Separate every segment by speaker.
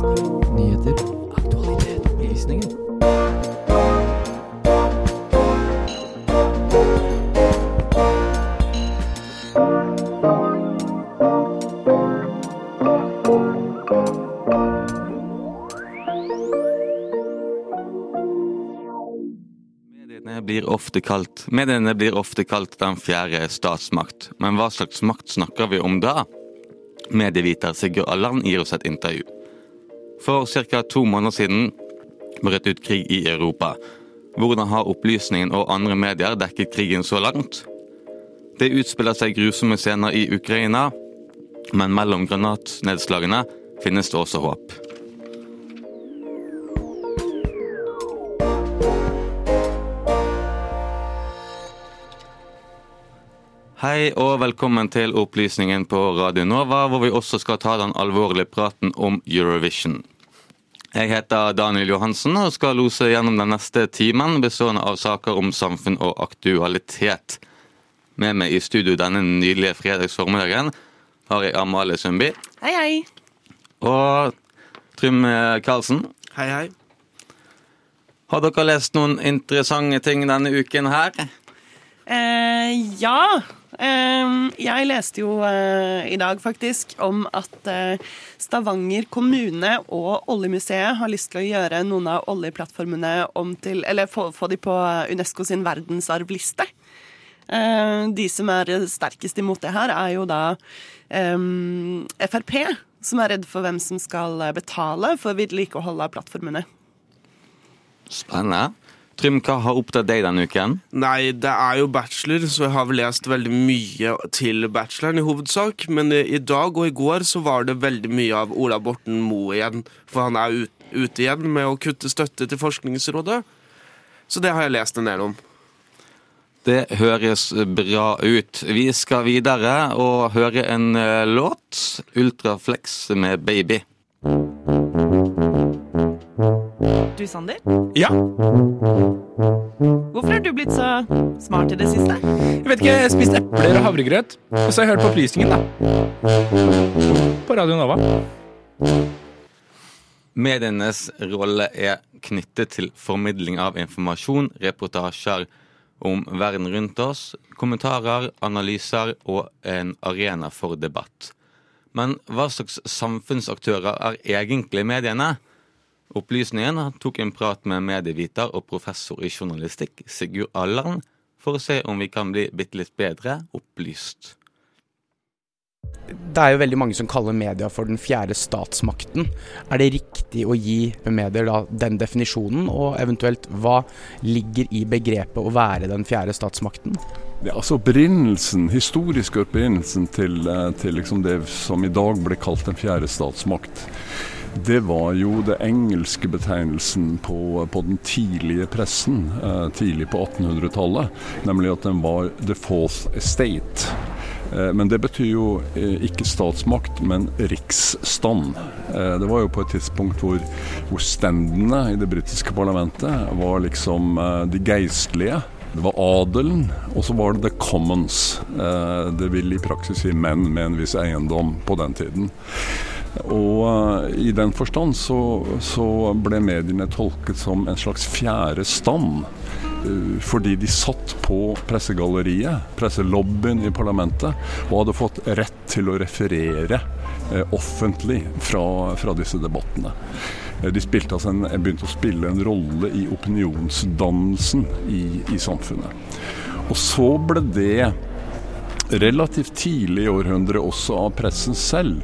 Speaker 1: Nyheter. Aktualitet. Opplysninger.
Speaker 2: Blir, mediene blir ofte kalt den fjerde statsmakt, men hva slags makt snakker vi om da? Medieviter Sigurd Allan gir oss et intervju. For ca. to måneder siden brøt ut krig i Europa. Hvordan har opplysningen og andre medier dekket krigen så langt? Det utspiller seg grusomme scener i Ukraina, men mellom granatnedslagene finnes det også håp. Hei og velkommen til opplysningen på Radio Nova, hvor vi også skal ta den alvorlige praten om Eurovision. Jeg heter Daniel Johansen og skal lose gjennom den neste timen, bestående av saker om samfunn og aktualitet. Med meg i studio denne nydelige fredagsformiddagen har jeg Amalie Sundby
Speaker 3: Hei, hei.
Speaker 2: og Trym Karlsen.
Speaker 4: Hei, hei.
Speaker 2: Har dere lest noen interessante ting denne uken her?
Speaker 3: Eh, ja. Eh, jeg leste jo eh, i dag faktisk om at eh, Stavanger kommune og Oljemuseet har lyst til å gjøre noen av oljeplattformene om til Eller få, få de på Unesco sin verdensarvliste. Eh, de som er sterkest imot det her, er jo da um, Frp, som er redd for hvem som skal betale for vedlikehold av plattformene.
Speaker 2: Spennende. Trym, hva har opptatt deg denne uken?
Speaker 4: Nei, det er jo bachelor, så jeg har vel lest veldig mye til bacheloren i hovedsak. Men i, i dag og i går så var det veldig mye av Ola Borten Moe igjen. For han er ut, ute igjen med å kutte støtte til Forskningsrådet. Så det har jeg lest en del om.
Speaker 2: Det høres bra ut. Vi skal videre og høre en eh, låt. Ultraflex med Baby.
Speaker 3: Du, Sander?
Speaker 5: Ja,
Speaker 3: Hvorfor har du blitt så smart i det siste?
Speaker 5: jeg vet ikke, jeg spiste epler og havregrøt. Og så har jeg hørt på opplysningen, da. På Radio Nova.
Speaker 2: Medienes rolle er knyttet til formidling av informasjon, reportasjer om verden rundt oss, kommentarer, analyser og en arena for debatt. Men hva slags samfunnsaktører er egentlig mediene? Opplysningen tok en prat med medieviter og professor i journalistikk Sigurd Alland for å se om vi kan bli bitte litt bedre opplyst.
Speaker 6: Det er jo veldig mange som kaller media for den fjerde statsmakten. Er det riktig å gi medier da den definisjonen, og eventuelt hva ligger i begrepet å være den fjerde statsmakten?
Speaker 7: Ja, altså opprinnelsen, historiske opprinnelsen til, eh, til liksom det som i dag ble kalt den fjerde statsmakt, det var jo det engelske betegnelsen på, på den tidlige pressen, eh, tidlig på 1800-tallet, nemlig at den var the fourth estate. Eh, Men det betyr jo eh, ikke statsmakt, men riksstand. Eh, Det var jo på et tidspunkt hvor, hvor stendene i det britiske parlamentet var liksom eh, de geistlige. Det var adelen, og så var det the commons. Eh, Det vil i praksis si menn med en viss eiendom på den tiden. Og eh, i den forstand så, så ble mediene tolket som en slags fjerde stand. eh, Fordi de satt på pressegalleriet, presselobbyen i parlamentet, og hadde fått rett til å referere eh, offentlig fra, fra disse debattene. De altså en, begynte å spille en rolle i opinionsdannelsen i, i samfunnet. Og så ble det relativt tidlig i århundret også av pressen selv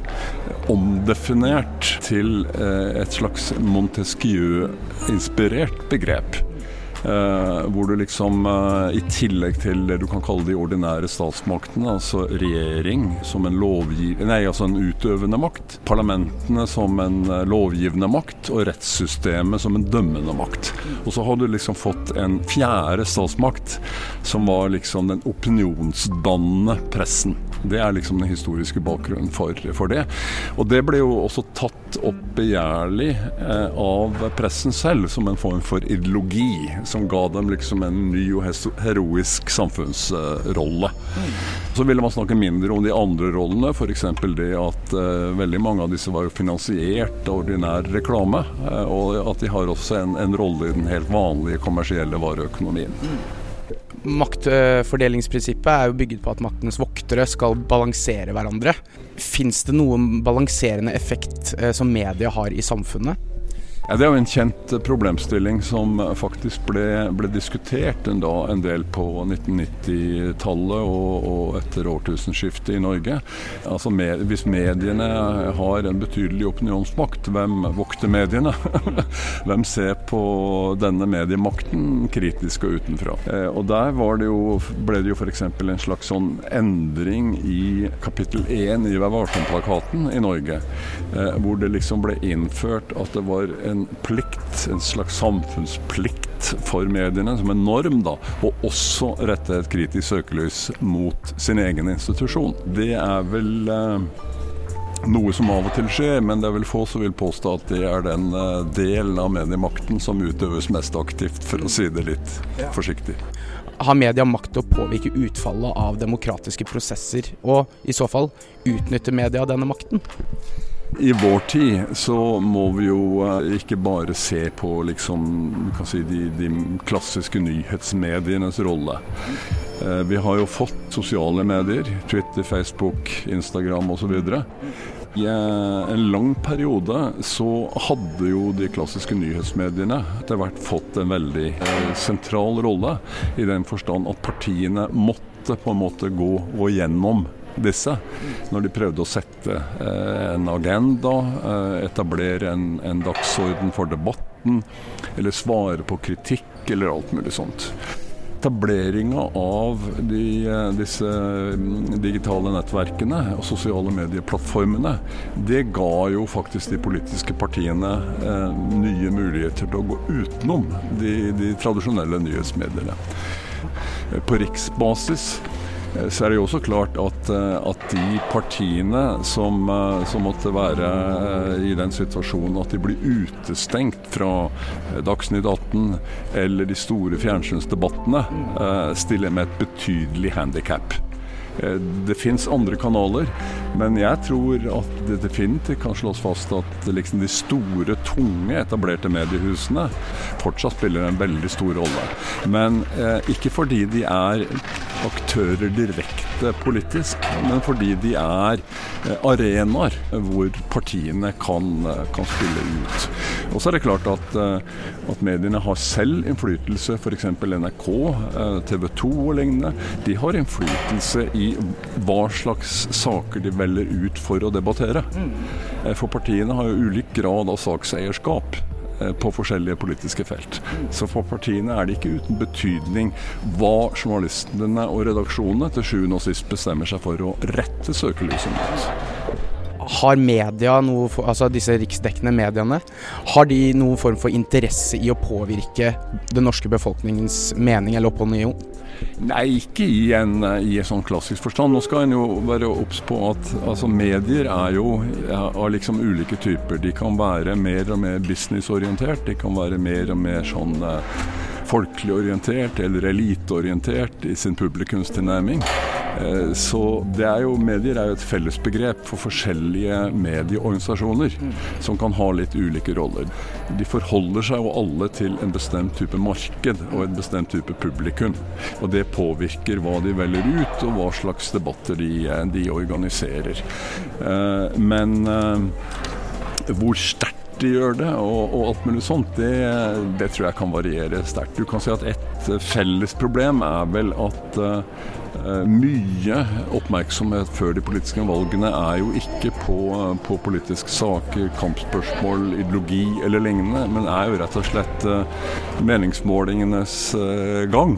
Speaker 7: omdefinert til eh, et slags Montesquieu-inspirert begrep. Eh, hvor du liksom, eh, i tillegg til det du kan kalle de ordinære statsmaktene, altså regjering som en lovgivende Nei, altså en utøvende makt, parlamentene som en eh, lovgivende makt, og rettssystemet som en dømmende makt. Og så har du liksom fått en fjerde statsmakt, som var liksom den opinionsdannende pressen. Det er liksom den historiske bakgrunnen for, for det. Og det ble jo også tatt opp begjærlig eh, av pressen selv som en form for ideologi, som ga dem liksom en ny og heroisk samfunnsrolle. Så ville man snakke mindre om de andre rollene, f.eks. det at eh, veldig mange av disse var jo finansiert av ordinær reklame, eh, og at de har også en, en rolle i den helt vanlige kommersielle vareøkonomien.
Speaker 6: Maktfordelingsprinsippet er jo bygget på at maktens voktere skal balansere hverandre. Fins det noen balanserende effekt eh, som media har i samfunnet?
Speaker 7: Ja, det er jo en kjent problemstilling som faktisk ble, ble diskutert en, da, en, del på 1990-tallet og, og, etter årtusenskiftet i Norge. Altså med, Hvis mediene har en betydelig opinionsmakt, hvem vokter mediene? hvem ser på denne mediemakten kritisk og utenfra? Eh, og Der det jo, ble det jo f.eks. en slags sånn endring i kapittel 1 i Vær varsom-plakaten i Norge, eh, hvor det liksom ble innført at det var en en plikt, en slags samfunnsplikt for mediene, som en norm, da, og også rette et kritisk søkelys mot sin egen institusjon. Det er vel eh, noe som av og til skjer, men det er vel få som vil påstå at det er den eh, delen av mediemakten som utøves mest aktivt, for å si det litt forsiktig.
Speaker 6: Har media makt til å påvirke utfallet av demokratiske prosesser, og i så fall utnytte media denne makten?
Speaker 7: I vår tid så må vi jo eh, ikke bare se på liksom, si, de, de, klassiske nyhetsmedienes rolle. Eh, vi har jo fått sosiale medier, Twitter, Facebook, Instagram osv. I eh, en lang periode så hadde jo de klassiske nyhetsmediene etter hvert fått en veldig sentral rolle, i den forstand at partiene måtte på en måte gå, og gjennom disse. Når de prøvde å sette eh, en agenda, eh, etablere en, en dagsorden for debatten, eller svare på kritikk eller alt mulig sånt etableringa av de, eh, disse mm, digitale nettverkene og sosiale medieplattformene, det ga jo faktisk de politiske partiene eh, nye muligheter til å gå utenom de, de tradisjonelle nyhetsmediene. På riksbasis så er det jo også klart at, eh, at de partiene som, eh, som, måtte være i den situasjonen at de blir utestengt fra Dagsnytt 18 eller de store fjernsynsdebattene, stiller med et betydelig handikap. Det fins andre kanaler, men jeg tror at det definitivt kan slås fast at liksom de store, tunge, etablerte mediehusene fortsatt spiller en veldig stor rolle. Men eh, ikke fordi de er aktører direkte politisk, men fordi de er eh, arenaer hvor partiene kan, eh, kan, spille ut. Og så er det klart at, eh, at mediene har selv innflytelse, f.eks. NRK, TV 2 og lignende. De har innflytelse i hva slags saker de velger ut for å debattere. Mm. For partiene har jo ulik grad av sakseierskap. Eh, på forskjellige politiske felt. Så for partiene er det ikke uten betydning hva journalistene og redaksjonene til sjuende og sist bestemmer seg for å rette søkelyset mot.
Speaker 6: Har media noe altså disse riksdekkende mediene, har de noen form for interesse i å påvirke den norske befolkningens mening eller opinion?
Speaker 7: Nei, ikke i en, i en sånn klassisk forstand. Nå skal en jo være obs på at altså, medier er jo av liksom ulike typer. De kan være mer og mer businessorientert, de kan være mer og mer sånn eh, folkelig orientert eller eliteorientert i sin publikumstilnærming. Eh, så det er jo, medier er jo et fellesbegrep for forskjellige medieorganisasjoner som kan ha litt ulike roller. De forholder seg jo alle til en bestemt type marked og en bestemt type publikum. Og det påvirker hva de velger ut, og hva slags debatter de, de organiserer. Eh, men eh, hvor sterkt de gjør det, og, og alt mulig sånt, det, det, tror jeg kan variere sterkt. Du kan si at et felles problem er vel at uh, mye oppmerksomhet før de politiske valgene er jo ikke på, på politiske saker, kampspørsmål, ideologi eller lignende, men er jo rett og slett uh, meningsmålingenes uh, gang.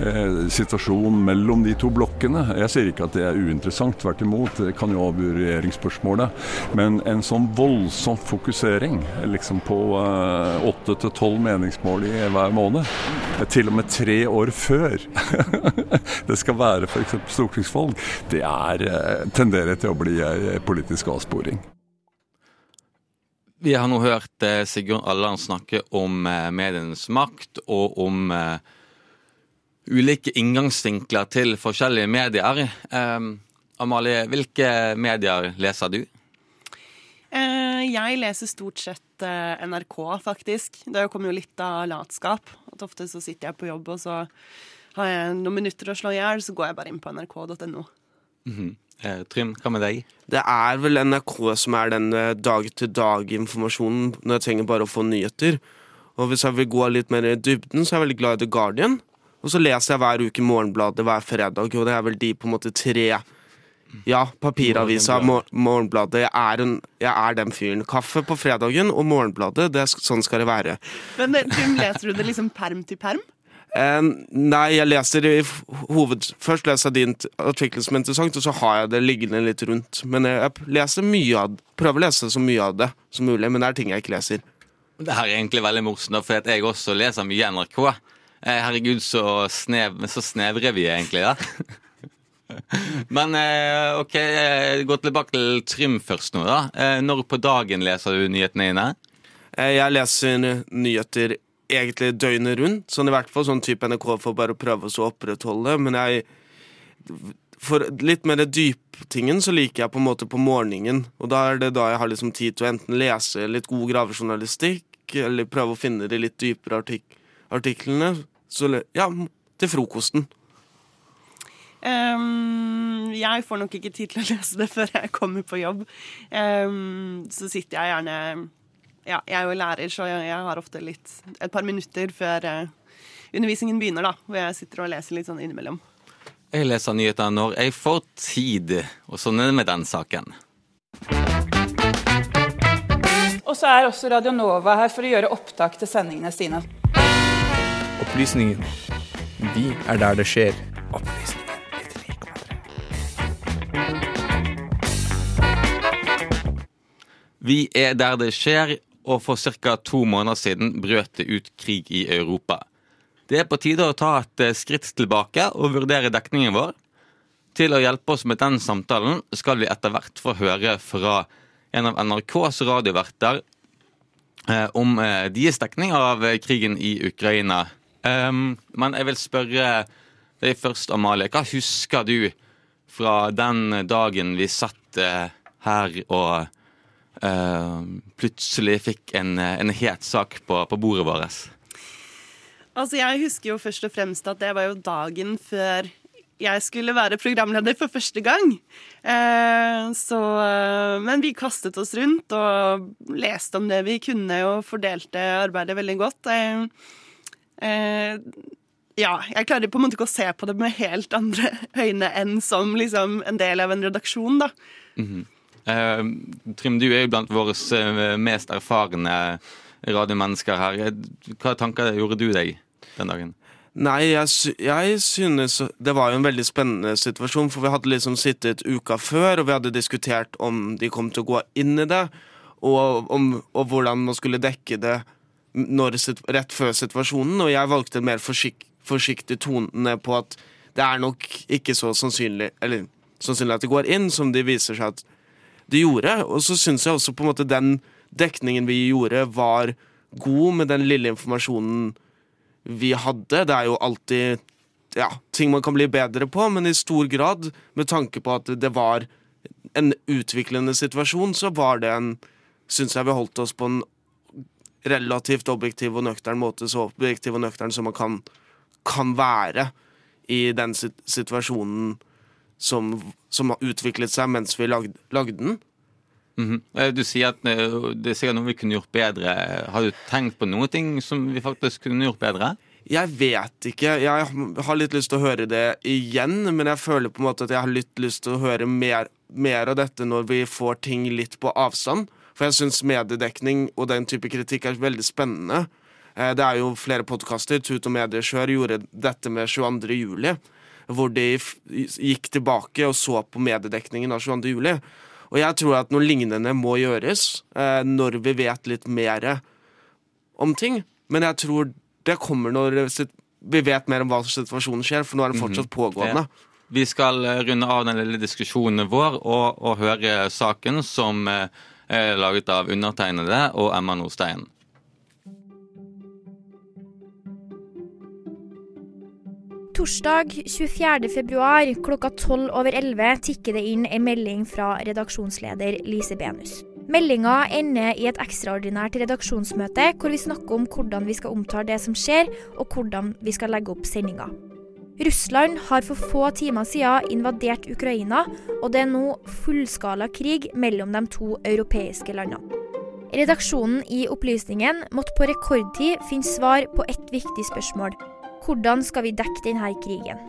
Speaker 7: Eh, situasjonen mellom de to blokkene. Jeg sier ikke at det er uinteressant, tvert imot. Det kan jo avgjøre regjeringsspørsmålet. Men en sånn voldsom fokusering liksom på eh, åtte til tolv meningsmål i hver måned, eh, til og med tre år før det skal være f.eks. stortingsvalg, det er, tenderer til å bli politisk avsporing.
Speaker 2: Vi har nå hørt Sigurd Alland snakke om medienes makt og om ulike inngangsvinkler til forskjellige medier. Um, Amalie, hvilke medier leser du?
Speaker 3: Eh, jeg leser stort sett eh, NRK, faktisk. Det kommer jo litt av latskap. At ofte så sitter jeg på jobb, og så har jeg noen minutter å slå i hjel, så går jeg bare inn på nrk.no.
Speaker 2: Eh, Trym, hva med deg?
Speaker 4: Det er vel NRK som er den eh, dag-til-dag-informasjonen når jeg trenger bare å få nyheter. Og hvis jeg vil gå litt mer i dybden, så er jeg veldig glad i The Guardian. Og så leser jeg hver uke Morgenbladet hver fredag, og det er vel de på en måte tre Ja, papiravisa, Mor Morgenbladet. Jeg er, en, jeg er den fyren. Kaffe på fredagen og Morgenbladet, det er, sånn skal det være.
Speaker 3: Men eh, Trym, leser du det liksom perm til perm?
Speaker 4: Eh, nei, jeg leser i hoved... Først leser jeg din artikkel som er interessant, og så har jeg det liggende litt rundt. Men jeg, jeg leser mye av prøver å lese så mye av det som mulig, men det er ting jeg ikke leser.
Speaker 2: Det her er egentlig veldig morsomt, for at jeg også leser mye NRK. Eh, herregud, så, snev, så snevre vi egentlig, da. Men eh, OK, eh, gå tilbake til Trym først nå, da. Når på dagen leser du nyhetene dine?
Speaker 4: Jeg leser nyheter egentlig døgnet rundt, sånn i hvert fall sånn type NRK for bare å prøve å opprettholde, men jeg For litt mer dyptingen så liker jeg på en måte på morgenen, og da er det da jeg har liksom tid til å enten lese litt god gravejournalistikk, eller prøve å finne de litt dypere artik artiklene. Så ja, til frokosten.
Speaker 3: Um, jeg får nok ikke tid til å lese det før jeg kommer på jobb. Um, så sitter jeg gjerne Ja, jeg er jo lærer, så jeg, jeg har ofte litt et par minutter før uh, undervisningen begynner, da, hvor jeg sitter og leser litt sånn innimellom.
Speaker 2: Jeg leser nyheter når jeg får tid, og sånn er det med den saken.
Speaker 8: Og så er også Radio Nova her for å gjøre opptak til sendingene sine.
Speaker 5: Opplysningen. Vi er der det skjer. Opplysningen
Speaker 2: Vi er der det skjer, og for ca. to måneder siden brøt det ut krig i Europa. Det er på tide å ta et eh, skritt tilbake og vurdere dekningen vår. Til å hjelpe oss med den samtalen skal vi etter hvert få høre fra en av NRKs radioverter eh, om eh, deres dekning av eh, krigen i Ukraina. Ehm, men jeg vil spørre deg først, Amalie. Hva husker du fra den dagen vi satt eh, her og uh, plutselig fikk en, eh, en het sak på, på bordet vårt?
Speaker 3: Altså, jeg husker jo først og fremst at det var jo dagen før jeg skulle være programleder for første gang. Eh, så eh, Men vi kastet oss rundt og leste om det vi kunne, og fordelte arbeidet veldig godt. Eh, ja, jeg klarer på en måte ikke å se på det med helt andre øyne enn som liksom en del av en redaksjon, da.
Speaker 2: Eh, Trym, du er jo blant våre eh, mest erfarne radiomennesker her. Hva tanker gjorde du deg den dagen?
Speaker 4: Nei, jeg, sy jeg synes det var jo en veldig spennende situasjon, for vi hadde liksom sittet uka før, og vi hadde diskutert om de kom til å gå inn i det, og, om, og hvordan man skulle dekke det når, rett før situasjonen, og jeg valgte en mer forsiktig, forsiktig tone på at det er nok ikke så sannsynlig, eller sannsynlig at det går inn, som det viser seg at det gjorde. Og så syns jeg også på en måte den dekningen vi gjorde, var god med den lille informasjonen vi hadde. Det er jo alltid ja, ting man kan bli bedre på, men i stor grad, med tanke på at det var en utviklende situasjon, så var det en Syns jeg vi holdt oss på en relativt objektiv og nøktern måte, så objektiv og nøktern som man kan, kan være i den situasjonen som, som har utviklet seg mens vi lagde, lagde den.
Speaker 2: Mm -hmm. Du sier at eh, det er sikkert noe vi kunne gjort bedre. Har du tenkt på noen ting som vi faktisk kunne gjort bedre?
Speaker 4: Jeg vet ikke. Jeg har litt lyst til å høre det igjen, men jeg føler på en måte at jeg har litt lyst til å høre mer, mer av dette når vi får ting litt på avstand. For jeg syns mediedekning og den type kritikk er veldig spennende. Eh, Det er jo flere podkaster. Tut og Medieskjør gjorde dette med 22. juli. Hvor de gikk tilbake og så på mediedekningen av 22. juli. Og jeg tror at noe lignende må gjøres eh, når vi vet litt mer om ting. Men jeg tror det kommer når vi vet mer om hva situasjonen skjer, for nå er det fortsatt pågående.
Speaker 2: Vi skal eh, runde av den lille diskusjonen vår og, og høre saken som laget av undertegnede og Emma Nordstein.
Speaker 9: Torsdag 24. februar klokka 12 over 11 tikker det inn en melding fra redaksjonsleder Lise Benus. Meldinga ender i et ekstraordinært redaksjonsmøte hvor vi snakker om hvordan vi skal omtale det som skjer, og hvordan vi skal legge opp sendinga. Russland har for få timer siden invadert Ukraina, og det er nå fullskala krig mellom de to europeiske landene. Redaksjonen i Opplysningen måtte på rekordtid finne svar på ett viktig spørsmål. Hvordan skal vi dekke denne krigen?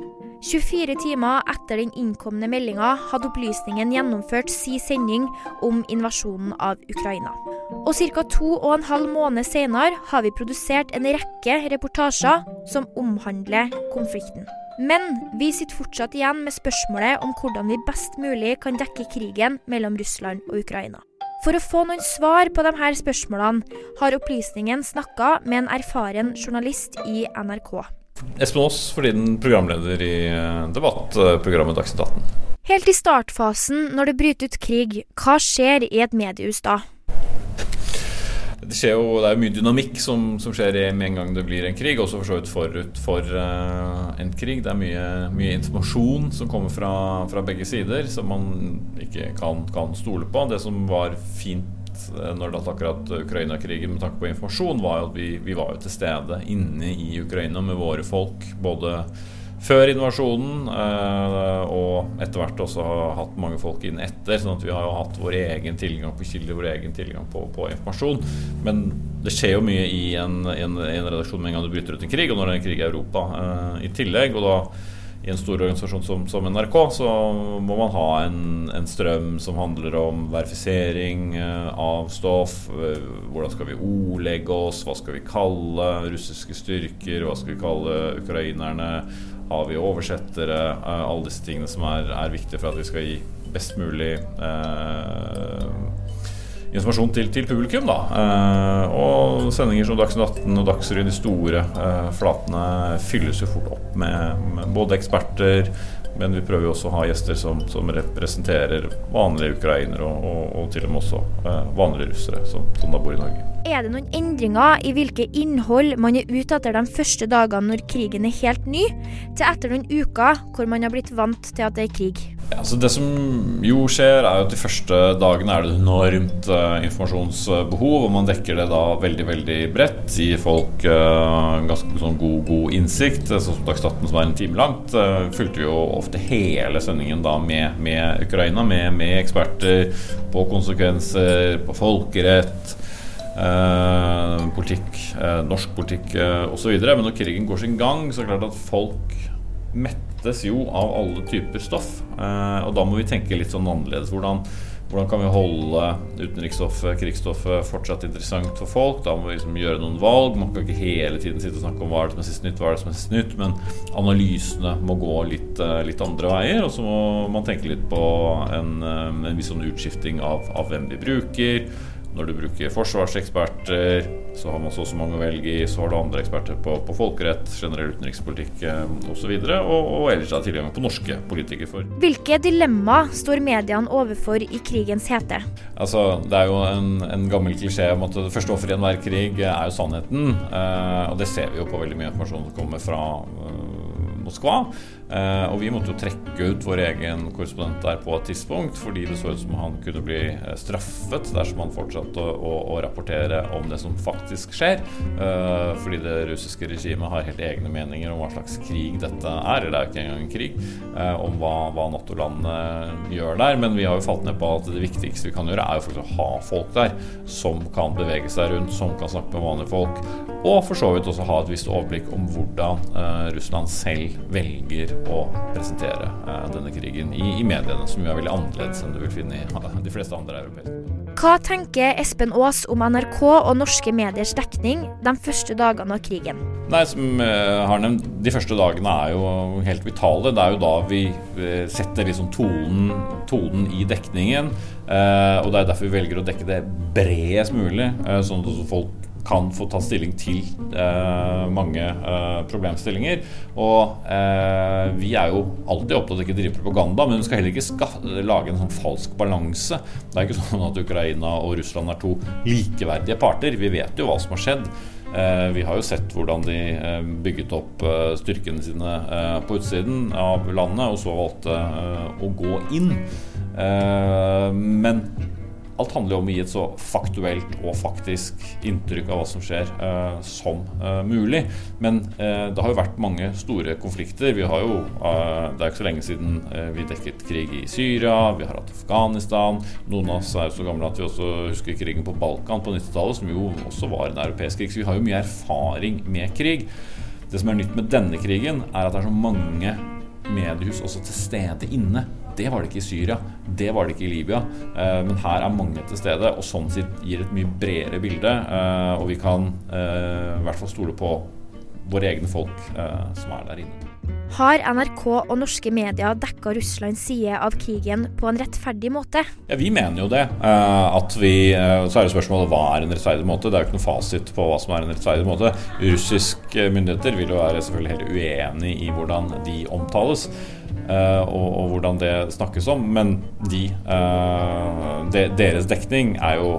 Speaker 9: 24 timer etter den innkomne meldinga hadde Opplysningen gjennomført si sending om invasjonen av Ukraina. Og ca. to og en halv måned senere har vi produsert en rekke reportasjer som omhandler konflikten. Men vi sitter fortsatt igjen med spørsmålet om hvordan vi best mulig kan dekke krigen mellom Russland og Ukraina. For å få noen svar på de her spørsmålene har Opplysningen snakka med en erfaren journalist i NRK.
Speaker 5: Espen Aas for tiden programleder i eh, debattprogrammet Dagsnytt 18.
Speaker 9: Helt i startfasen, når det bryter ut krig, hva skjer i et mediehus da?
Speaker 5: Det, skjer jo, det er jo mye dynamikk som, som skjer med en gang det blir en krig, også for så vidt forut for uh, en krig. Det er mye, mye informasjon som kommer fra, fra begge sider, som man ikke kan, kan stole på. Det som var fint eh, når det gjaldt akkurat Ukraina-krigen med tanke på informasjon, var jo at vi, vi var jo til stede inne i Ukraina med våre folk. både før invasjonen, eh, og etter hvert også har hatt mange folk inn etter. sånn at vi har jo hatt vår egen tilgang på kilder, vår egen tilgang på, på informasjon. Men det skjer jo mye i en, en, en redaksjon med en gang du bryter ut en krig, og når det er en krig i Europa eh, i tillegg. og da i en stor organisasjon som, som NRK så må man ha en, en strøm som handler om verifisering eh, av stoff. Hvordan skal vi ordlegge oss? Hva skal vi kalle russiske styrker? Hva skal vi kalle ukrainerne? Har vi oversettere? Eh, Alle disse tingene som er, er viktige for at vi skal gi best mulig eh, informasjon til, til publikum. Da. Eh, og sendinger som Dagsnytt 18 og Dagsrevyen, de store eh, flatene, fylles jo fort opp med, med både eksperter, men vi prøver jo også å ha gjester som, som representerer vanlige ukrainere, og, og, og til og med også eh, vanlige russere som, som da bor i Norge.
Speaker 9: Er det noen endringer i hvilke innhold man er ute etter de første dagene når krigen er helt ny, til etter noen uker hvor man har blitt vant til at det er krig?
Speaker 5: Ja, altså det som jo skjer, er jo at de første dagene er det enormt eh, informasjonsbehov, og man dekker det da veldig veldig bredt. Gir folk eh, ganske sånn god, god innsikt. Sånn som Dagsnytt 18, som er en time langt, eh, fulgte jo ofte hele sendingen da med, med Ukraina, med, med eksperter på konsekvenser, på folkerett. Eh, politikk, eh, norsk politikk eh, osv. Men når krigen går sin gang, så er det klart at folk mettes jo av alle typer stoff. Eh, og da må vi tenke litt sånn annerledes. Hvordan, hvordan kan vi holde utenriksstoffet, krigsstoffet, fortsatt interessant for folk? Da må vi liksom gjøre noen valg. Man kan ikke hele tiden sitte og snakke om hva er det som er sist nytt, hva er det som er sist nytt, men analysene må gå litt, litt andre veier. Og så må man tenke litt på en, en viss sånn utskifting av, av hvem vi bruker. Når du bruker forsvarseksperter, så har man så og så mange å velge i. Så har du andre eksperter på, på folkerett, generell utenrikspolitikk eh, osv. Og, og, og ellers da tilgang på norske politikere. For
Speaker 9: Hvilke dilemma står mediene overfor i krigens hete?
Speaker 5: Altså, Det er jo en, en gammel klisjé om at det første offer i enhver krig er jo sannheten. Eh, og det ser vi jo på veldig mye informasjon som kommer fra eh, Moskva. Eh, og vi måtte jo trekke ut vår egen korrespondent der på et tidspunkt, fordi det så ut som han kunne bli eh, straffet dersom han fortsatte å, å, å rapportere om det som faktisk skjer. Eh, fordi det russiske regimet har helt egne meninger om hva slags krig dette er. Eller det er jo ikke engang en krig. om hva, hva Nato-landene gjør der. Men vi har jo falt ned på at det viktigste vi kan gjøre, er jo faktisk å ha folk der som kan bevege seg rundt, som kan snakke med vanlige folk. Og for så vidt også ha et visst overblikk om hvordan Russland selv velger å presentere eh, denne krigen i, i mediene, som jo er veldig annerledes enn du vil finne i de fleste andre europeiske
Speaker 9: Hva tenker Espen Aas om NRK og norske mediers dekning de første dagene av krigen?
Speaker 5: Nei, som jeg har nevnt, De første dagene er jo helt vitale. Det er jo da vi eh, setter liksom tonen, tonen i dekningen. Eh, og Det er derfor vi velger å dekke det bredest mulig, eh, sånn at folk kan få ta stilling til eh, mange eh, problemstillinger. Og eh, vi er jo alltid opptatt av å drive propaganda, men vi skal heller ikke lage en sånn falsk balanse. Det er ikke sånn at Ukraina og Russland er to likeverdige parter. Vi vet jo hva som har skjedd. Eh, vi har jo sett hvordan de eh, bygget opp eh, styrkene sine på utsiden av landet, og så valgte å gå inn. Men Alt handler jo om å gi et så faktuelt og faktisk inntrykk av hva som skjer, eh, som eh, mulig. Men eh, det har jo vært mange store konflikter. Vi har jo, Det er ikke så lenge siden vi dekket krig i Syria, vi har hatt Afghanistan. Noen av oss er jo så gamle at vi også husker krigen på Balkan på 90-tallet, som jo også var en europeisk krig. Så vi har jo mye erfaring med krig. Det som er nytt med denne krigen, er at det er så mange mediehus også til stede inne. Det var det ikke i Syria, det var det ikke i Libya. Eh, men her er mange til stede, og sånn sett gir et mye bredere bilde. Eh, og vi kan eh, i hvert fall stole på våre egne folk som er der inne.
Speaker 9: Har NRK og norske medier dekka Russlands side av krigen på en rettferdig måte?
Speaker 5: Ja, Vi mener jo det. At vi, så er det spørsmålet hva er en rettferdig måte. Det er jo ikke noe fasit på hva som er en rettferdig måte. Russiske myndigheter vil jo være selvfølgelig helt uenig i hvordan de omtales. Uh, og, og, hvordan det snakkes om. Men de, uh, de, deres dekning er jo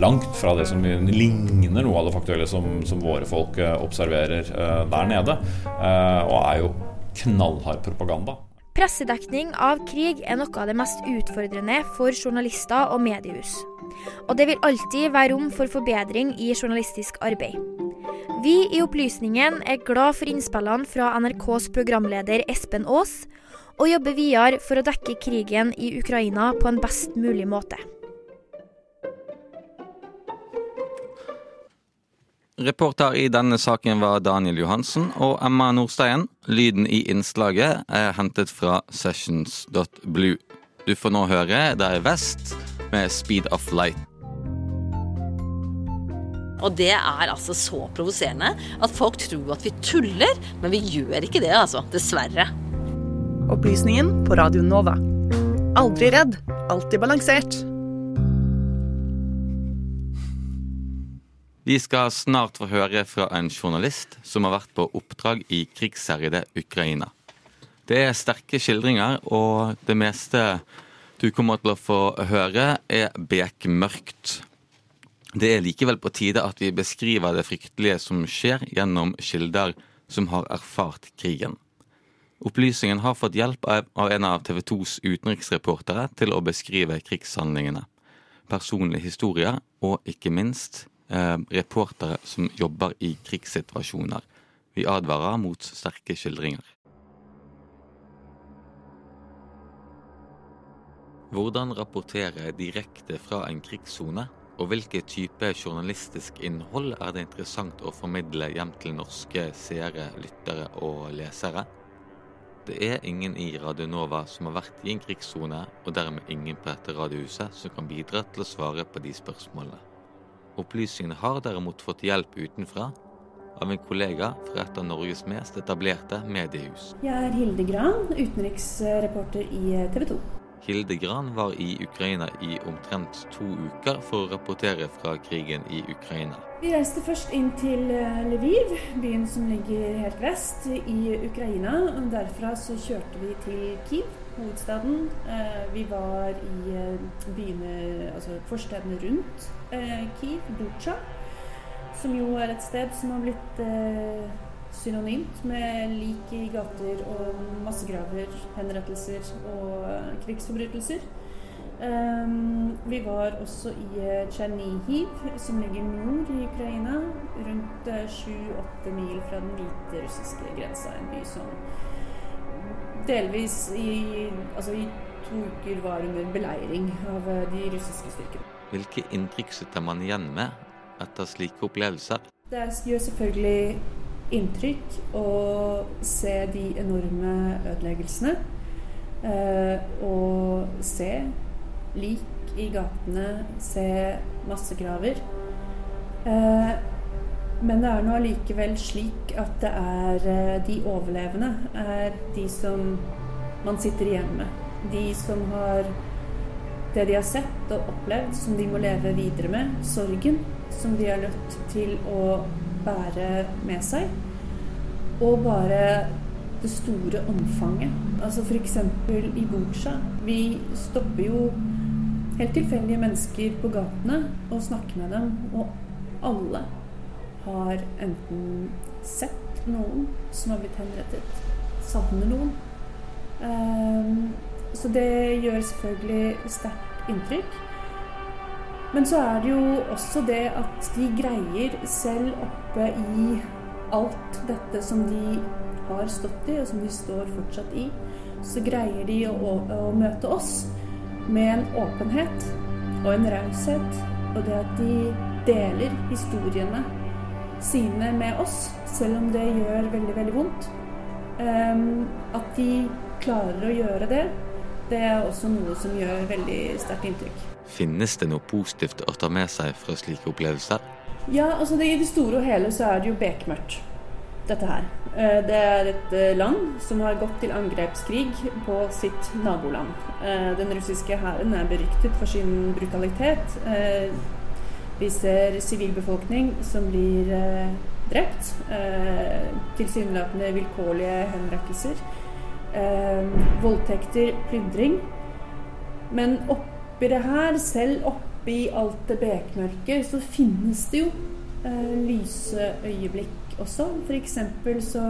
Speaker 5: langt fra det som ligner noe av det faktuelle som, som våre folk uh, observerer der nede. og er jo knallhard propaganda.
Speaker 9: Pressedekning av krig er noe av det mest utfordrende for journalister og mediehus. Og det vil alltid være rom for forbedring i journalistisk arbeid. Vi i Opplysningen er glad for innspillene fra NRKs programleder Espen Aas, og jobber videre for å dekke krigen i Ukraina på en best mulig måte.
Speaker 2: Reporter i denne saken var Daniel Johansen og Emma Nordstein. Lyden i innslaget er hentet fra sessions.blue. Du får nå høre Der Vest med Speed of Light.
Speaker 10: Og det er altså så provoserende at folk tror at vi tuller, men vi gjør ikke det, altså. Dessverre.
Speaker 3: Opplysningen på Radio Nova. Aldri redd, alltid balansert.
Speaker 2: Vi skal snart få høre fra en journalist som har vært på oppdrag i krigsherjede Ukraina. Det er sterke skildringer, og det meste du kommer til å få høre, er bekmørkt. Det er likevel på tide at vi beskriver det fryktelige som skjer, gjennom kilder som har erfart krigen. Opplysningen har fått hjelp av en av TV 2s utenriksreportere til å beskrive krigshandlingene. Personlige historier og ikke minst eh, reportere som jobber i krigssituasjoner. Vi advarer mot sterke skildringer. Hvordan rapportere direkte fra en krigssone? Og hvilke type journalistisk innhold er det interessant å formidle hjem til norske seere, lyttere og lesere? Det er ingen i Radionova som har vært i en krigssone, og dermed ingen på dette radiohuset som kan bidra til å svare på de spørsmålene. Opplysningene har derimot fått hjelp utenfra av en kollega fra et av Norges mest etablerte mediehus.
Speaker 11: Jeg er Hilde Gran, utenriksreporter i TV 2.
Speaker 2: Hilde Gran var i Ukraina i omtrent to uker for å rapportere fra krigen i Ukraina.
Speaker 11: Vi reiste først inn til eh, Lviv, byen som ligger helt vest i Ukraina. Derfra så kjørte vi til Kiev, hovedstaden. Eh, vi var i eh, byene, altså forstedene rundt Kiev, Butsja, som jo er et sted som har blitt synonymt med lik i gater og massegraver, henrettelser og krigsforbrytelser. Um, vi var også i eh, Tsjernihiv, som ligger nord i Ukraina, rundt eh, sju-åtte mil fra den hvite russiske grensa. En by som delvis i, altså i to uker var under beleiring av eh, de russiske styrkene.
Speaker 2: Hvilke inntrykk sitter man igjen med etter slike opplevelser?
Speaker 11: Det gjør selvfølgelig inntrykk å se de enorme ødeleggelsene. Eh, og se lik i gatene, se massegraver. Eh, men det er nå allikevel slik at det er eh, de overlevende er de som man sitter igjen med. De som har det de har sett og opplevd, som de må leve videre med. Sorgen som de er nødt til å bære med seg. Og bare det store omfanget. Altså f.eks. i Bucha. Vi stopper jo helt tilfeldige mennesker på gatene og snakker med dem. og alle har enten sett noen som har blitt henrettet, savner noen. Um, så det gjør selvfølgelig sterkt inntrykk. Men så er det jo også det at de greier, selv oppe i alt dette som de har stått i, og som de står fortsatt i, så greier de å, å møte oss med en åpenhet og en raushet. Og det at de deler historiene sine med oss, selv om det gjør veldig, veldig vondt. Um, at de klarer å gjøre det, det er også noe som gjør veldig sterkt inntrykk.
Speaker 2: Finnes det noe positivt å ta med seg fra slike opplevelser?
Speaker 11: Ja, altså det, I det store og hele så er det jo bekmørkt, dette her. Eh, det er et eh, land som har gått til angrepskrig på sitt naboland. Eh, den russiske hæren er beryktet for sin brutalitet. Vi ser sivilbefolkning som blir drept. Tilsynelatende vilkårlige henrettelser. Eh, voldtekter, plyndring. Men oppi det her, selv oppi alt det bekmørket, så finnes det jo eh, lyse øyeblikk også. F.eks. så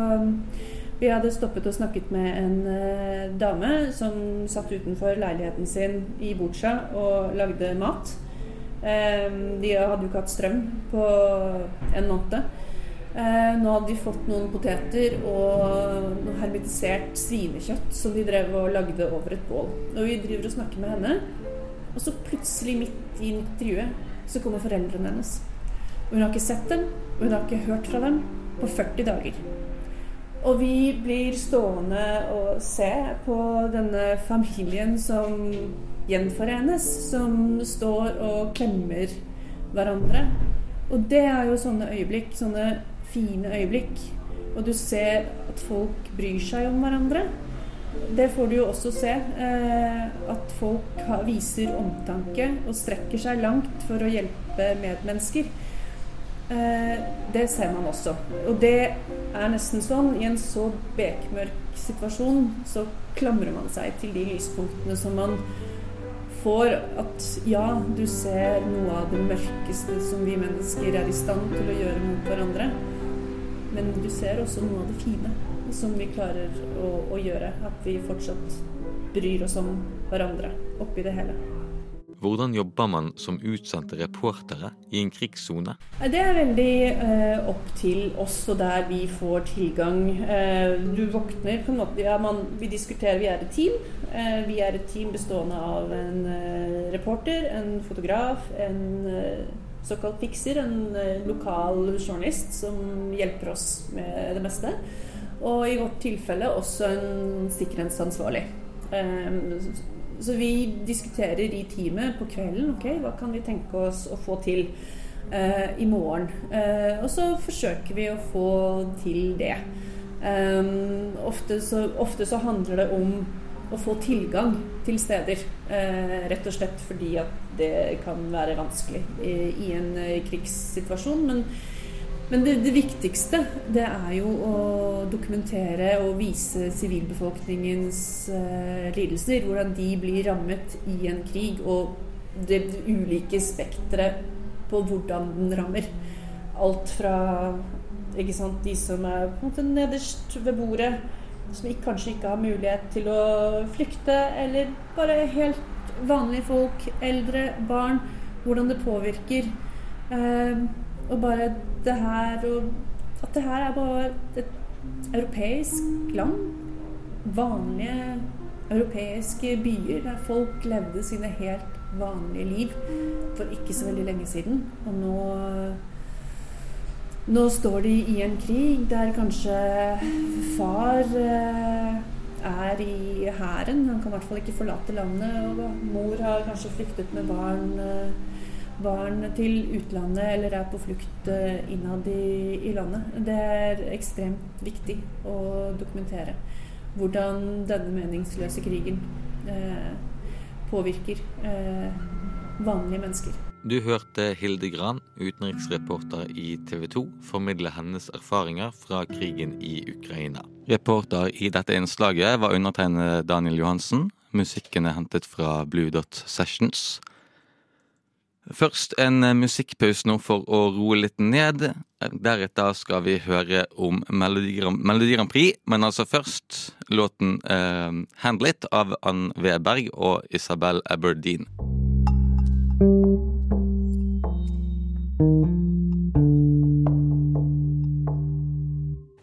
Speaker 11: vi hadde stoppet og snakket med en eh, dame som satt utenfor leiligheten sin i Butsja og lagde mat. Eh, de hadde jo ikke hatt strøm på en måned. Ehm, nå hadde de fått noen poteter og noe hermetisert svinekjøtt som de drev og lagde over et bål. Og vi driver og snakker med henne, og så plutselig midt i intervjuet så kommer foreldrene hennes. Og hun har ikke sett dem, og hun har ikke hørt fra dem på 40 dager. Og vi blir stående og se på denne familien som gjenforenes, som står og klemmer hverandre. Og det er jo sånne øyeblikk, sånne fine øyeblikk. Og du ser at folk bryr seg om hverandre. Det får du jo også se. Eh, at folk viser omtanke og strekker seg langt for å hjelpe medmennesker. Eh, det ser man også. Og det er nesten sånn i en så bekmørk situasjon så klamrer man seg til de lyspunktene som man får at ja, du ser noe av det mørkeste som vi mennesker er i stand til å gjøre mot hverandre. Men du ser også noe av det fine som vi klarer å, å gjøre. At vi fortsatt bryr oss om hverandre oppi det hele.
Speaker 2: Hvordan jobber man som utsendte reportere i en krigssone?
Speaker 11: Det er veldig eh, opp til oss og der vi får tilgang. Eh, du våkner på en måte ja, man, Vi diskuterer, vi er et team. Eh, vi er et team bestående av en eh, reporter, en fotograf, en eh, såkalt fikser, en eh, lokal journalist som hjelper oss med det meste. Og i vårt tilfelle også en sikkerhetsansvarlig. Så vi diskuterer i teamet på kvelden ok, hva kan vi tenke oss å få til uh, i morgen. Uh, og så forsøker vi å få til det. Um, ofte, så, ofte, så, handler det om å få tilgang til steder. Uh, rett og slett fordi at det kan være vanskelig i, i en krigssituasjon. Men men det, det, viktigste det er jo å dokumentere og vise sivilbefolkningens uh, lidelser. Hvordan de blir rammet i en krig, og det ulike spekteret på hvordan den rammer. Alt fra sant, de som er på en måte nederst ved bordet, som ikke, kanskje ikke har mulighet til å flykte, eller bare helt vanlige folk, eldre, barn. Hvordan det påvirker. Eh, og bare det her og At det her er bare et europeisk land. Vanlige europeiske byer der folk levde sine helt vanlige liv for ikke så veldig lenge siden. Og nå nå står de i en krig der kanskje far eh, er i hæren. Han kan i hvert fall ikke forlate landet. Og mor har kanskje flyktet med barn, eh, barn til utlandet eller er på flukt eh, innad i, i landet. Det er ekstremt viktig å dokumentere hvordan denne meningsløse krigen eh, påvirker eh, vanlige mennesker.
Speaker 2: Du hørte Hilde Gran, utenriksreporter i TV 2, formidle hennes erfaringer fra krigen i Ukraina. Reporter i dette innslaget var undertegnet Daniel Johansen. Musikken er hentet fra Blue Dot Sessions. Først en musikkpause nå for å roe litt ned. Deretter skal vi høre om Melodi Grand Prix, men altså først låten eh, 'Handle It' av Ann Weberg og Isabel Aberdeen.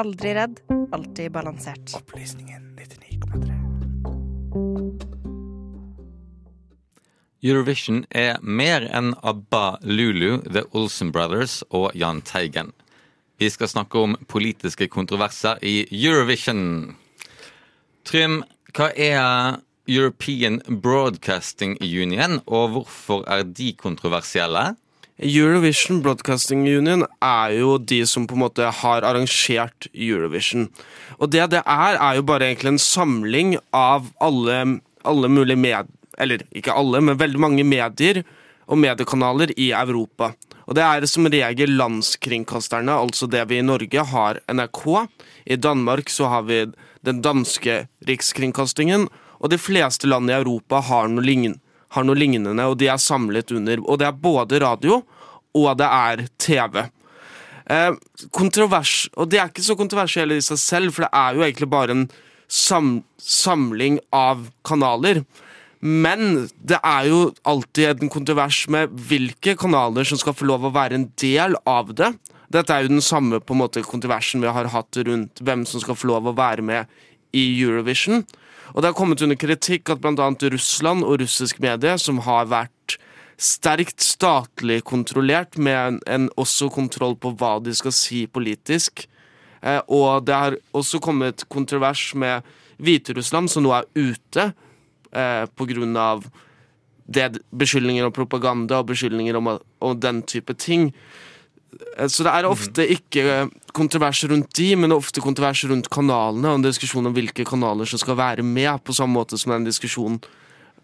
Speaker 12: Aldri redd, alltid balansert.
Speaker 13: Opplysningen 99,3.
Speaker 2: Eurovision er mer enn ABBA, Lulu, The Olsen Brothers og Jahn Teigen. Vi skal snakke om politiske kontroverser i Eurovision. Trym, hva er European Broadcasting Union, og hvorfor er de kontroversielle?
Speaker 4: Eurovision Broadcasting Union er jo de som på en måte har arrangert Eurovision. Og det det er, er jo bare egentlig en samling av alle, alle mulige med... Eller ikke alle, men veldig mange medier og mediekanaler i Europa. Og det er som regel landskringkasterne, altså det vi i Norge har NRK. I Danmark så har vi den danske rikskringkastingen, og de fleste land i Europa har noe lignende har noe lignende, og de er samlet under. Og det er både radio og det er TV. Eh, kontrovers, og det er ikke så kontroversielt i seg selv, for det er jo egentlig bare en sam, samling av kanaler. Men det er jo alltid en kontrovers med hvilke kanaler som skal få lov å være en del av det. Dette er jo den samme på en måte kontroversen vi har hatt rundt hvem som skal få lov å være med i Eurovision. Og det har kommet under kritikk at bl.a. Russland og russisk medie, som har vært sterkt statlig kontrollert, med en, en også kontroll på hva de skal si politisk. Eh, og det har også kommet kontrovers med Hviterussland, som nå er ute eh, pga. beskyldninger om propaganda og beskyldninger om, om den type ting. Eh, så det er ofte ikke kontrovers rundt de, men ofte kontrovers rundt kanalene, og en diskusjon om hvilke kanaler som skal være med, på samme måte som en diskusjon,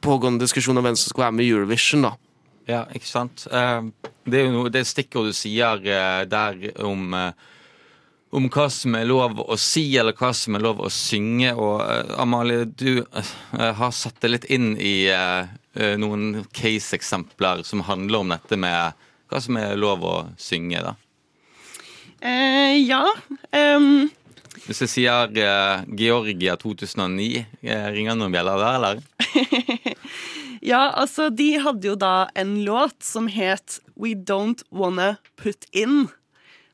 Speaker 4: pågående diskusjon om hvem som skal være med i Eurovision. da.
Speaker 2: Ja, ikke sant. Det er jo noe, det stikkordet du sier der om, om hva som er lov å si, eller hva som er lov å synge. Og Amalie, du har satt deg litt inn i noen case-eksempler som handler om dette med hva som er lov å synge, da.
Speaker 3: Eh, ja. Um,
Speaker 2: Hvis jeg sier eh, Georgia 2009, uh, ringer noen bjeller der, eller?
Speaker 3: ja, altså, de hadde jo da en låt som het We Don't Wanna Put In.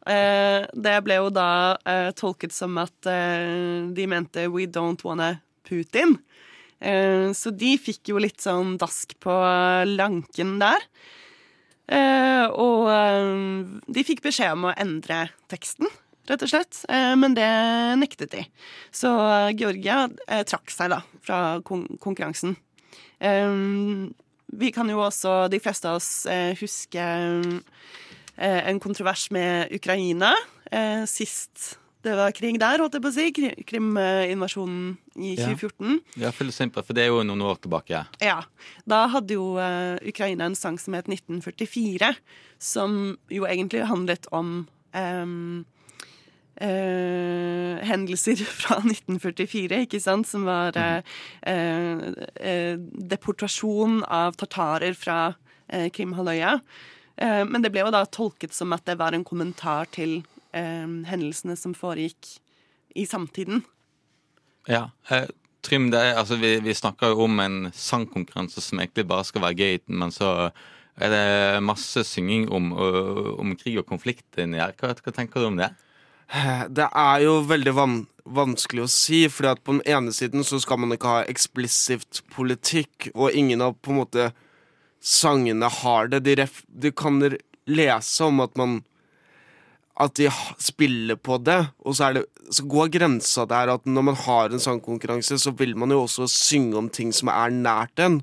Speaker 3: Eh, det ble jo da tolket som at de mente We Don't Wanna Putin. så de fikk jo litt sånn dask på lanken der. Uh, og uh, de fikk beskjed om å endre teksten, rett og slett. Uh, men det nektet de. Så Georgia trakk seg da fra kon konkurransen. vi kan jo også, de fleste av oss, huske en kontrovers med Ukraina. sist det var krig der, holdt jeg på å si. Krim-invasjonen i 2014.
Speaker 2: Ja, ja for det er jo noen år tilbake.
Speaker 3: Ja. Da hadde jo uh, Ukraina en sang som het 1944, som jo egentlig handlet om um, uh, hendelser fra 1944, ikke sant, som var uh, deportasjon av tartarer fra Krimhalvøya. men det ble jo da tolket som at det var en kommentar til eh, hendelsene som foregikk i samtiden.
Speaker 2: Ja. Eh, Trym, det er, altså, vi, vi snakker jo om en sangkonkurranse som egentlig bare skal være gøy, men så Er det masse synging om, om krig og konflikt inni her? Hva, hva tenker du om det?
Speaker 4: Det er jo veldig van vanskelig å si, fordi at på den ene siden så skal man ikke ha eksplisitt politikk, og ingen av på en måte sangene har det. De, ref de kan lese om at man at de spiller på det, og så, det, så går grensa der at når man har en sangkonkurranse, så vil man jo også synge om ting som er nært en.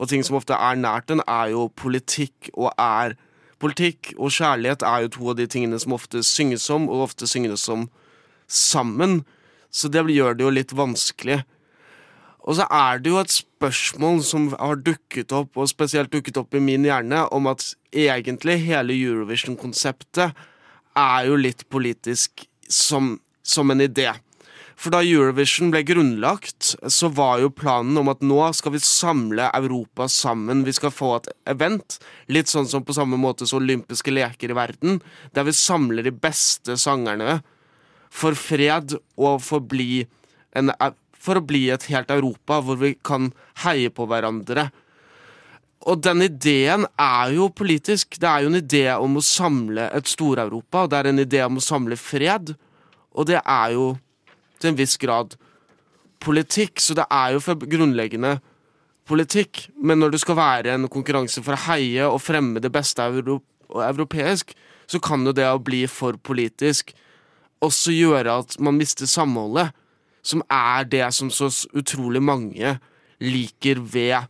Speaker 4: Og ting som ofte er nært en, er jo politikk og er Politikk og kjærlighet er jo to av de tingene som ofte synges om, og ofte synges om sammen. Så det gjør det jo litt vanskelig. Og så er det jo et spørsmål som har dukket opp, og spesielt dukket opp i min hjerne, om at egentlig hele Eurovision-konseptet er jo litt politisk som, som en idé. For da Eurovision ble grunnlagt, så var jo planen om at nå skal vi samle Europa sammen. Vi skal få et event, litt sånn som på samme måte som olympiske leker i verden, der vi samler de beste sangerne for fred og for, bli en, for å bli et helt Europa hvor vi kan heie på hverandre. Og den ideen er jo politisk. Det er jo en idé om å samle et Stor-Europa, det er en idé om å samle fred. Og det er jo til en viss grad politikk, så det er jo for grunnleggende politikk. Men når det skal være en konkurranse for å heie og fremme det beste euro europeisk, så kan jo det å bli for politisk også gjøre at man mister samholdet, som er det som så utrolig mange liker ved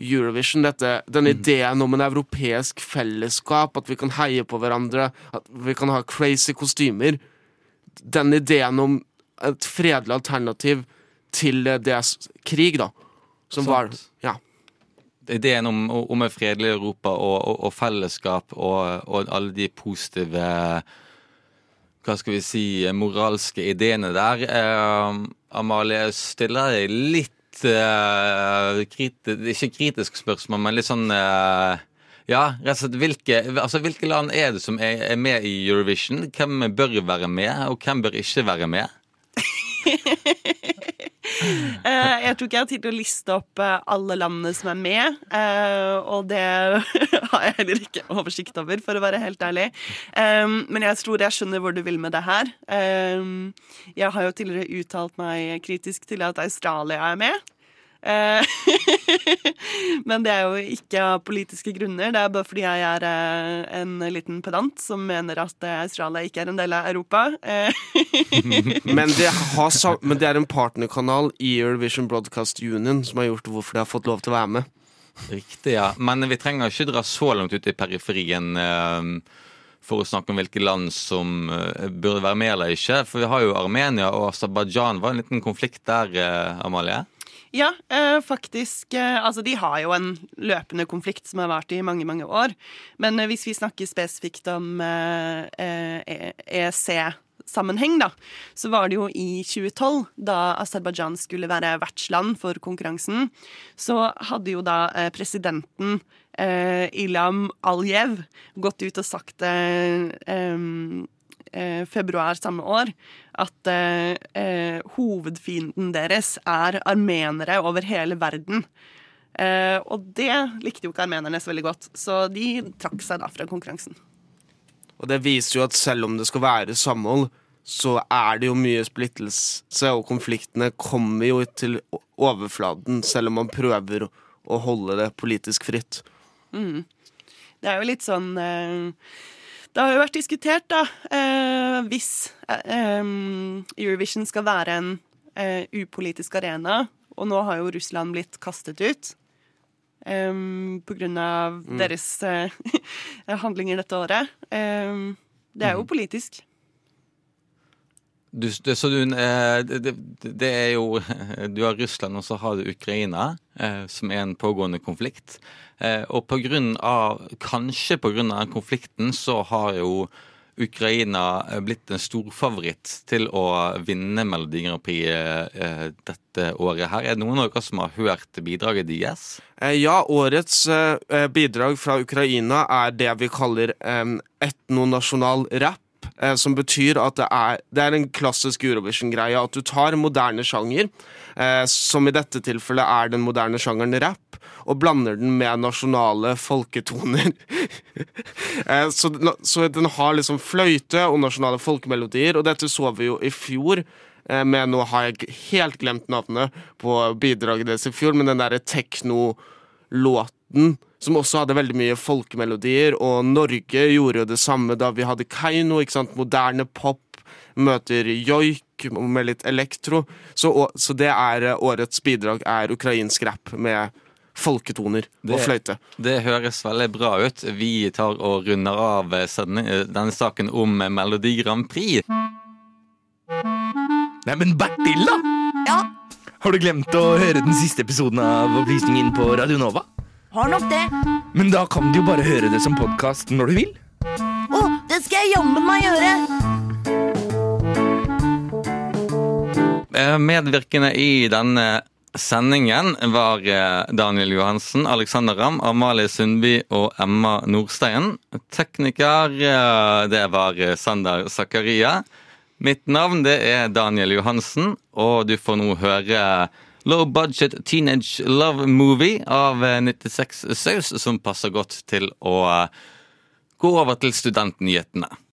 Speaker 4: Eurovision. Dette, denne ideen om en europeisk fellesskap, at vi kan heie på hverandre, at vi kan ha crazy kostymer. Den ideen om et fredelig alternativ til det krig, da. Som var. Ja.
Speaker 2: Ideen om, om et fredelig Europa og, og, og fellesskap og, og alle de positive hva skal vi si, moralske ideene der. Eh, Amalie, stiller deg litt eh, kriti, Ikke kritisk spørsmål, men litt sånn eh, Ja, rett og slett hvilke, altså, hvilke land er det som er, er med i Eurovision? Hvem bør være med, og hvem bør ikke være med?
Speaker 3: Eh, jeg tror ikke jeg har tid til å liste opp eh, alle landene som er med, eh, og det har jeg heller ikke oversikt over, for å være helt ærlig. Men jeg tror jeg skjønner hvor du vil med det her. Jeg har jo tidligere uttalt meg kritisk til at Australia er med. Eh, Men det er jo ikke av politiske grunner. Det er bare fordi jeg er eh, en liten pedant som mener at eh, Australia ikke er en del av Europa.
Speaker 4: Men det, har, men det er en partnerkanal i Eurovision Broadcast Union som har gjort hvorfor de har fått lov til å være med.
Speaker 2: Riktig, ja. Men vi trenger ikke dra så langt ut i periferien for å snakke om hvilke land som burde være med eller ikke. For vi har jo Armenia og Aserbajdsjan. Var en liten konflikt der, Amalie?
Speaker 3: Ja, eh, faktisk. Eh, altså, de har jo en løpende konflikt som har vart i mange, mange år. Men eh, hvis vi snakker spesifikt om eh, eh, EEC-sammenheng, da, så var det jo i 2012, da Aserbajdsjan skulle være vertsland for konkurransen, så hadde jo da presidenten eh, Ilham Aliyev gått ut og sagt eh, eh, februar samme år at eh, eh, hovedfienden deres er armenere over hele verden. Eh, og det likte jo ikke armenerne så veldig godt, så de trakk seg da fra konkurransen.
Speaker 4: Og det viser jo at selv om det skal være samhold, så er det jo mye splittelse, og konfliktene kommer jo til overflaten, selv om man prøver å- å holde det politisk fritt.
Speaker 3: Mm. Det er jo litt sånn eh, Det har jo vært diskutert, da, eh, hvis eh, Eurovision skal være en eh, upolitisk arena, og nå har jo Russland blitt kastet ut. em, på grunn av
Speaker 4: Mm.
Speaker 3: deres eh, handlinger dette året. Em, det er jo politisk.
Speaker 2: Du, det, så du, eh, det, er jo Du har Russland, og så har du Ukraina, eh, som er en pågående konflikt. Eh, og på grunn av, kanskje av den konflikten, så har jo Ukraina blitt en storfavoritt til å vinne Melodi Grand Prix dette året her. Er det noen av dere som har hørt bidraget deres?
Speaker 4: Ja, årets bidrag fra Ukraina er det vi kaller etnonasjonal rap. Eh, som betyr at det er, det er en klassisk Eurovision-greie. At du tar moderne sjanger, eh, som i dette tilfellet er den moderne sjangeren rap, og blander den med nasjonale folketoner. eh, så, så den har liksom fløyte og nasjonale folkemelodier, og dette så vi jo i fjor. eh, Med, nå har jeg helt glemt navnet på bidraget deres i fjor, men den derre tekno-låten som også hadde veldig mye folkemelodier, og Norge gjorde jo det samme da vi hadde Keiino, ikke sant, moderne pop møter joik med litt elektro. Så, så det er eh, årets bidrag er ukrainsk rap med folketoner og fløyte.
Speaker 2: Det høres veldig bra ut. Vi tar og runder av eh, eh, denne saken om Melodi Grand Prix.
Speaker 14: Nei, men Bertil, da? Ja? Har du glemt å høre den siste episoden av Opplysningen på Radio Nova?
Speaker 15: Har nok det.
Speaker 14: Men da kan du jo bare høre det som podkast når du vil.
Speaker 15: Å, det skal jeg jammen meg gjøre.
Speaker 2: Eh, Medvirkende i denne sendingen var eh, Daniel Johansen, Alexander Ramm, Amalie Sundby og Emma Nordstein. Tekniker, eh, det var Sander Zakaria. Mitt navn det er Daniel Johansen, og du får nå høre Low Budget Teenage Love Movie av eh, 96 Saus, som passer godt til å eh, gå over til studentnyhetene.